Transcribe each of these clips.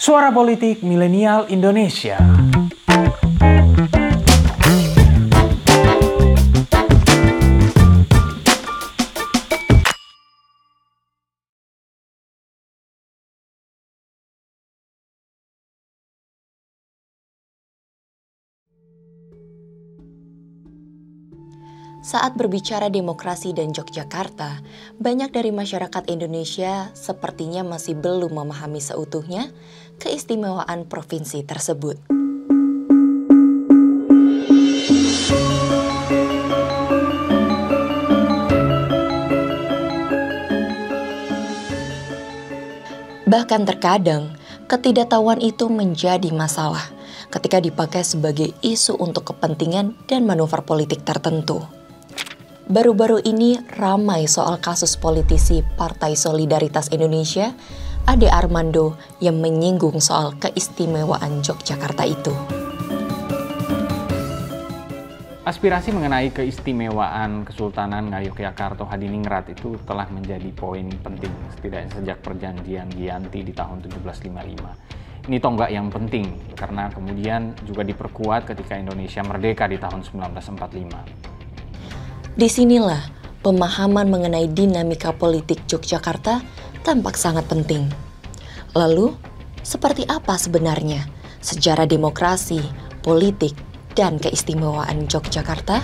Suara Politik Milenial Indonesia. Saat berbicara demokrasi dan Yogyakarta, banyak dari masyarakat Indonesia sepertinya masih belum memahami seutuhnya keistimewaan provinsi tersebut. Bahkan terkadang, ketidaktahuan itu menjadi masalah ketika dipakai sebagai isu untuk kepentingan dan manuver politik tertentu. Baru-baru ini ramai soal kasus politisi Partai Solidaritas Indonesia, Ade Armando yang menyinggung soal keistimewaan Yogyakarta itu. Aspirasi mengenai keistimewaan Kesultanan Ngayogyakarta Hadiningrat itu telah menjadi poin penting setidaknya sejak perjanjian Giyanti di tahun 1755. Ini tonggak yang penting karena kemudian juga diperkuat ketika Indonesia merdeka di tahun 1945. Di sinilah pemahaman mengenai dinamika politik Yogyakarta tampak sangat penting. Lalu, seperti apa sebenarnya sejarah demokrasi, politik, dan keistimewaan Yogyakarta?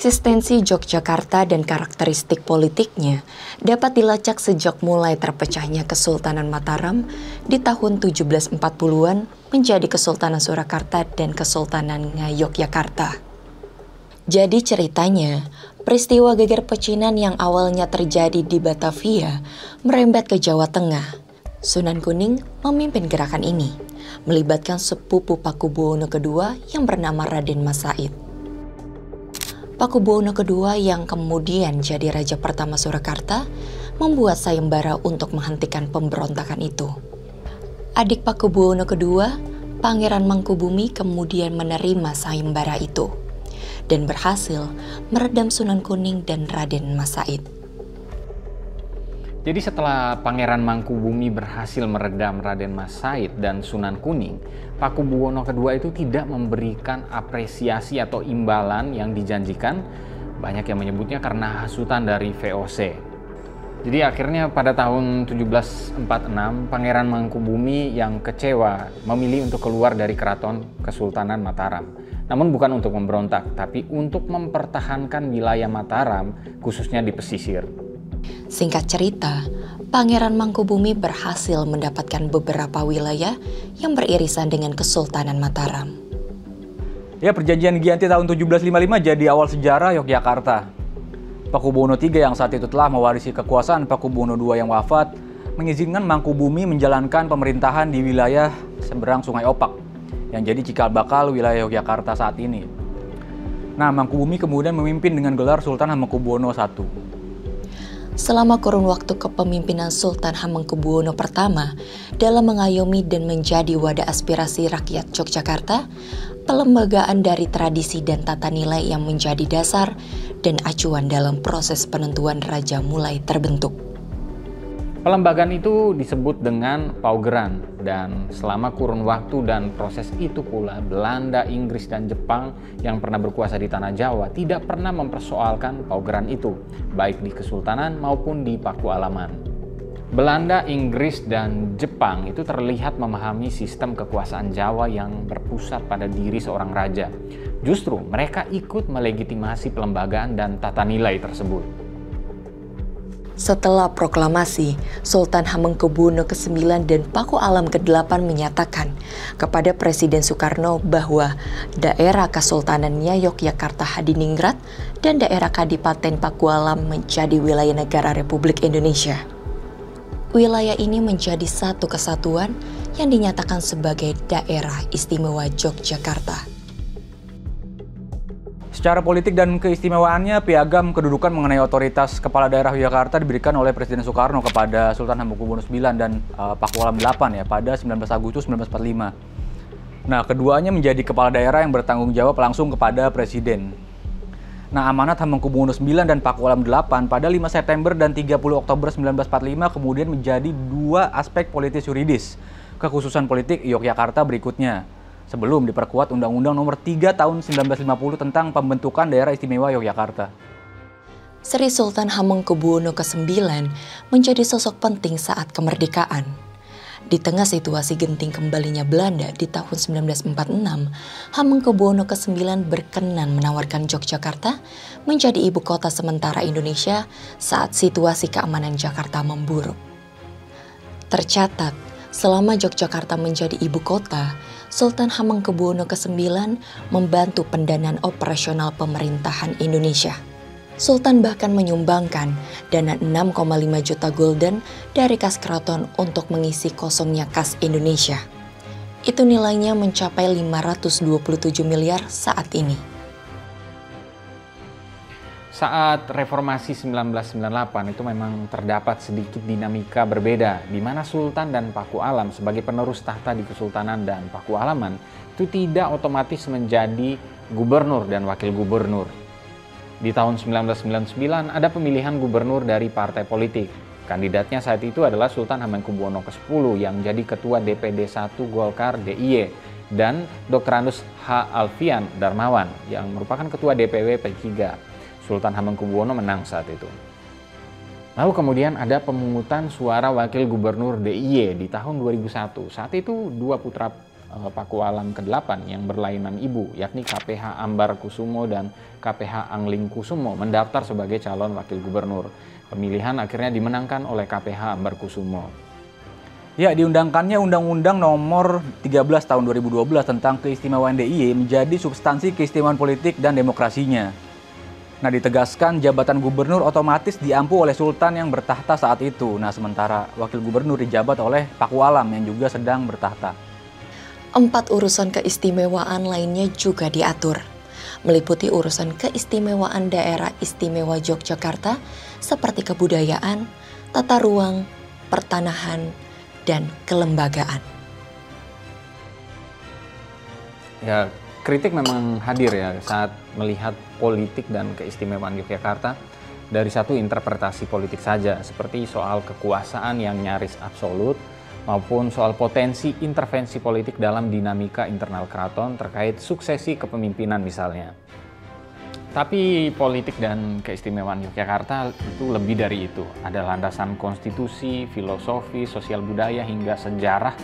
Eksistensi Yogyakarta dan karakteristik politiknya dapat dilacak sejak mulai terpecahnya Kesultanan Mataram di tahun 1740-an menjadi Kesultanan Surakarta dan Kesultanan Ngayogyakarta. Jadi ceritanya, peristiwa geger pecinan yang awalnya terjadi di Batavia merembet ke Jawa Tengah. Sunan Kuning memimpin gerakan ini, melibatkan sepupu Pakubuwono II yang bernama Raden Mas Said. Pakubuwono II yang kemudian jadi raja pertama Surakarta membuat sayembara untuk menghentikan pemberontakan itu. Adik Pakubuwono II, Pangeran Mangkubumi kemudian menerima sayembara itu dan berhasil meredam Sunan Kuning dan Raden Mas Said. Jadi setelah Pangeran Mangkubumi berhasil meredam Raden Mas Said dan Sunan Kuning, Pakubuwono II itu tidak memberikan apresiasi atau imbalan yang dijanjikan. Banyak yang menyebutnya karena hasutan dari VOC. Jadi akhirnya pada tahun 1746 Pangeran Mangkubumi yang kecewa memilih untuk keluar dari keraton Kesultanan Mataram. Namun bukan untuk memberontak, tapi untuk mempertahankan wilayah Mataram khususnya di pesisir. Singkat cerita, Pangeran Mangkubumi berhasil mendapatkan beberapa wilayah yang beririsan dengan Kesultanan Mataram. Ya, perjanjian Giyanti tahun 1755 jadi awal sejarah Yogyakarta. Pakubuwono III yang saat itu telah mewarisi kekuasaan Pakubuwono II yang wafat mengizinkan Mangkubumi menjalankan pemerintahan di wilayah seberang Sungai Opak yang jadi cikal bakal wilayah Yogyakarta saat ini. Nah, Mangkubumi kemudian memimpin dengan gelar Sultan Hamengkubuwono I. Selama kurun waktu kepemimpinan Sultan Hamengkubuwono pertama dalam mengayomi dan menjadi wadah aspirasi rakyat Yogyakarta, pelembagaan dari tradisi dan tata nilai yang menjadi dasar dan acuan dalam proses penentuan raja mulai terbentuk. Pelembagaan itu disebut dengan paugeran dan selama kurun waktu dan proses itu pula Belanda, Inggris, dan Jepang yang pernah berkuasa di tanah Jawa tidak pernah mempersoalkan paugeran itu, baik di Kesultanan maupun di Paku Alaman. Belanda, Inggris, dan Jepang itu terlihat memahami sistem kekuasaan Jawa yang berpusat pada diri seorang raja. Justru mereka ikut melegitimasi pelembagaan dan tata nilai tersebut. Setelah proklamasi, Sultan Hamengkubuwono ke-9 dan Paku Alam ke-8 menyatakan kepada Presiden Soekarno bahwa daerah Kesultanannya Yogyakarta Hadiningrat dan daerah Kadipaten Paku Alam menjadi wilayah negara Republik Indonesia. Wilayah ini menjadi satu kesatuan yang dinyatakan sebagai daerah istimewa Yogyakarta. Secara politik dan keistimewaannya, piagam kedudukan mengenai otoritas kepala daerah Yogyakarta diberikan oleh Presiden Soekarno kepada Sultan Hamengkubuwono IX dan uh, Pakualam VIII ya pada 19 Agustus 1945. Nah, keduanya menjadi kepala daerah yang bertanggung jawab langsung kepada Presiden. Nah, amanat Hamengkubuwono IX dan Pakualam VIII pada 5 September dan 30 Oktober 1945 kemudian menjadi dua aspek politis yuridis kekhususan politik Yogyakarta berikutnya sebelum diperkuat Undang-Undang Nomor 3 Tahun 1950 tentang pembentukan Daerah Istimewa Yogyakarta. Sri Sultan Hamengkubuwono ke-9 menjadi sosok penting saat kemerdekaan. Di tengah situasi genting kembalinya Belanda di tahun 1946, Hamengkubuwono ke-9 berkenan menawarkan Yogyakarta menjadi ibu kota sementara Indonesia saat situasi keamanan Jakarta memburuk. Tercatat, selama Yogyakarta menjadi ibu kota, Sultan Hamengkubuwono ke-9 membantu pendanaan operasional pemerintahan Indonesia. Sultan bahkan menyumbangkan dana 6,5 juta gulden dari kas keraton untuk mengisi kosongnya kas Indonesia. Itu nilainya mencapai 527 miliar saat ini. Saat reformasi 1998 itu memang terdapat sedikit dinamika berbeda di mana Sultan dan Paku Alam sebagai penerus tahta di Kesultanan dan Paku Alaman itu tidak otomatis menjadi gubernur dan wakil gubernur. Di tahun 1999 ada pemilihan gubernur dari partai politik. Kandidatnya saat itu adalah Sultan Hamengkubuwono ke-10 yang jadi ketua DPD 1 Golkar DIY dan Dr. Andus H. Alfian Darmawan yang merupakan ketua DPW P3. Sultan Hamengkubuwono menang saat itu. Lalu kemudian ada pemungutan suara wakil gubernur DIY di tahun 2001. Saat itu dua putra eh, Paku Alam ke-8 yang berlainan ibu, yakni KPH Ambar Kusumo dan KPH Angling Kusumo mendaftar sebagai calon wakil gubernur. Pemilihan akhirnya dimenangkan oleh KPH Ambar Kusumo. Ya, diundangkannya Undang-Undang Nomor 13 Tahun 2012 tentang keistimewaan DIY menjadi substansi keistimewaan politik dan demokrasinya. Nah ditegaskan jabatan gubernur otomatis diampu oleh sultan yang bertahta saat itu. Nah sementara wakil gubernur dijabat oleh Paku Alam yang juga sedang bertahta. Empat urusan keistimewaan lainnya juga diatur. Meliputi urusan keistimewaan daerah istimewa Yogyakarta seperti kebudayaan, tata ruang, pertanahan, dan kelembagaan. Ya, kritik memang hadir ya saat melihat politik dan keistimewaan Yogyakarta dari satu interpretasi politik saja, seperti soal kekuasaan yang nyaris absolut, maupun soal potensi intervensi politik dalam dinamika internal keraton terkait suksesi kepemimpinan misalnya. Tapi politik dan keistimewaan Yogyakarta itu lebih dari itu. Ada landasan konstitusi, filosofi, sosial budaya, hingga sejarah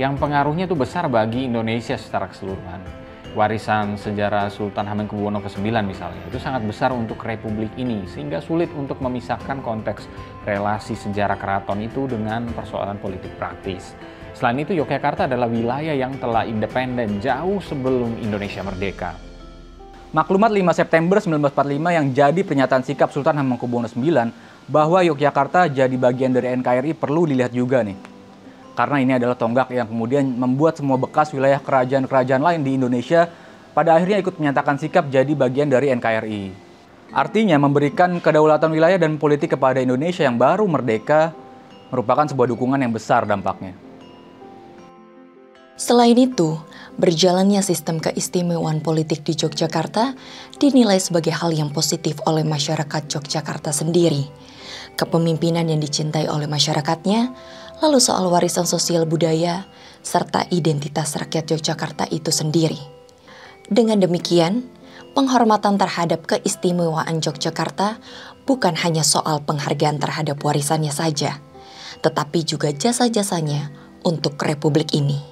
yang pengaruhnya itu besar bagi Indonesia secara keseluruhan warisan sejarah Sultan Hamengkubuwono ke-9 misalnya itu sangat besar untuk republik ini sehingga sulit untuk memisahkan konteks relasi sejarah keraton itu dengan persoalan politik praktis. Selain itu Yogyakarta adalah wilayah yang telah independen jauh sebelum Indonesia merdeka. Maklumat 5 September 1945 yang jadi pernyataan sikap Sultan Hamengkubuwono IX bahwa Yogyakarta jadi bagian dari NKRI perlu dilihat juga nih karena ini adalah tonggak yang kemudian membuat semua bekas wilayah kerajaan-kerajaan lain di Indonesia pada akhirnya ikut menyatakan sikap jadi bagian dari NKRI. Artinya memberikan kedaulatan wilayah dan politik kepada Indonesia yang baru merdeka merupakan sebuah dukungan yang besar dampaknya. Selain itu, berjalannya sistem keistimewaan politik di Yogyakarta dinilai sebagai hal yang positif oleh masyarakat Yogyakarta sendiri. Kepemimpinan yang dicintai oleh masyarakatnya lalu soal warisan sosial budaya, serta identitas rakyat Yogyakarta itu sendiri. Dengan demikian, penghormatan terhadap keistimewaan Yogyakarta bukan hanya soal penghargaan terhadap warisannya saja, tetapi juga jasa-jasanya untuk republik ini.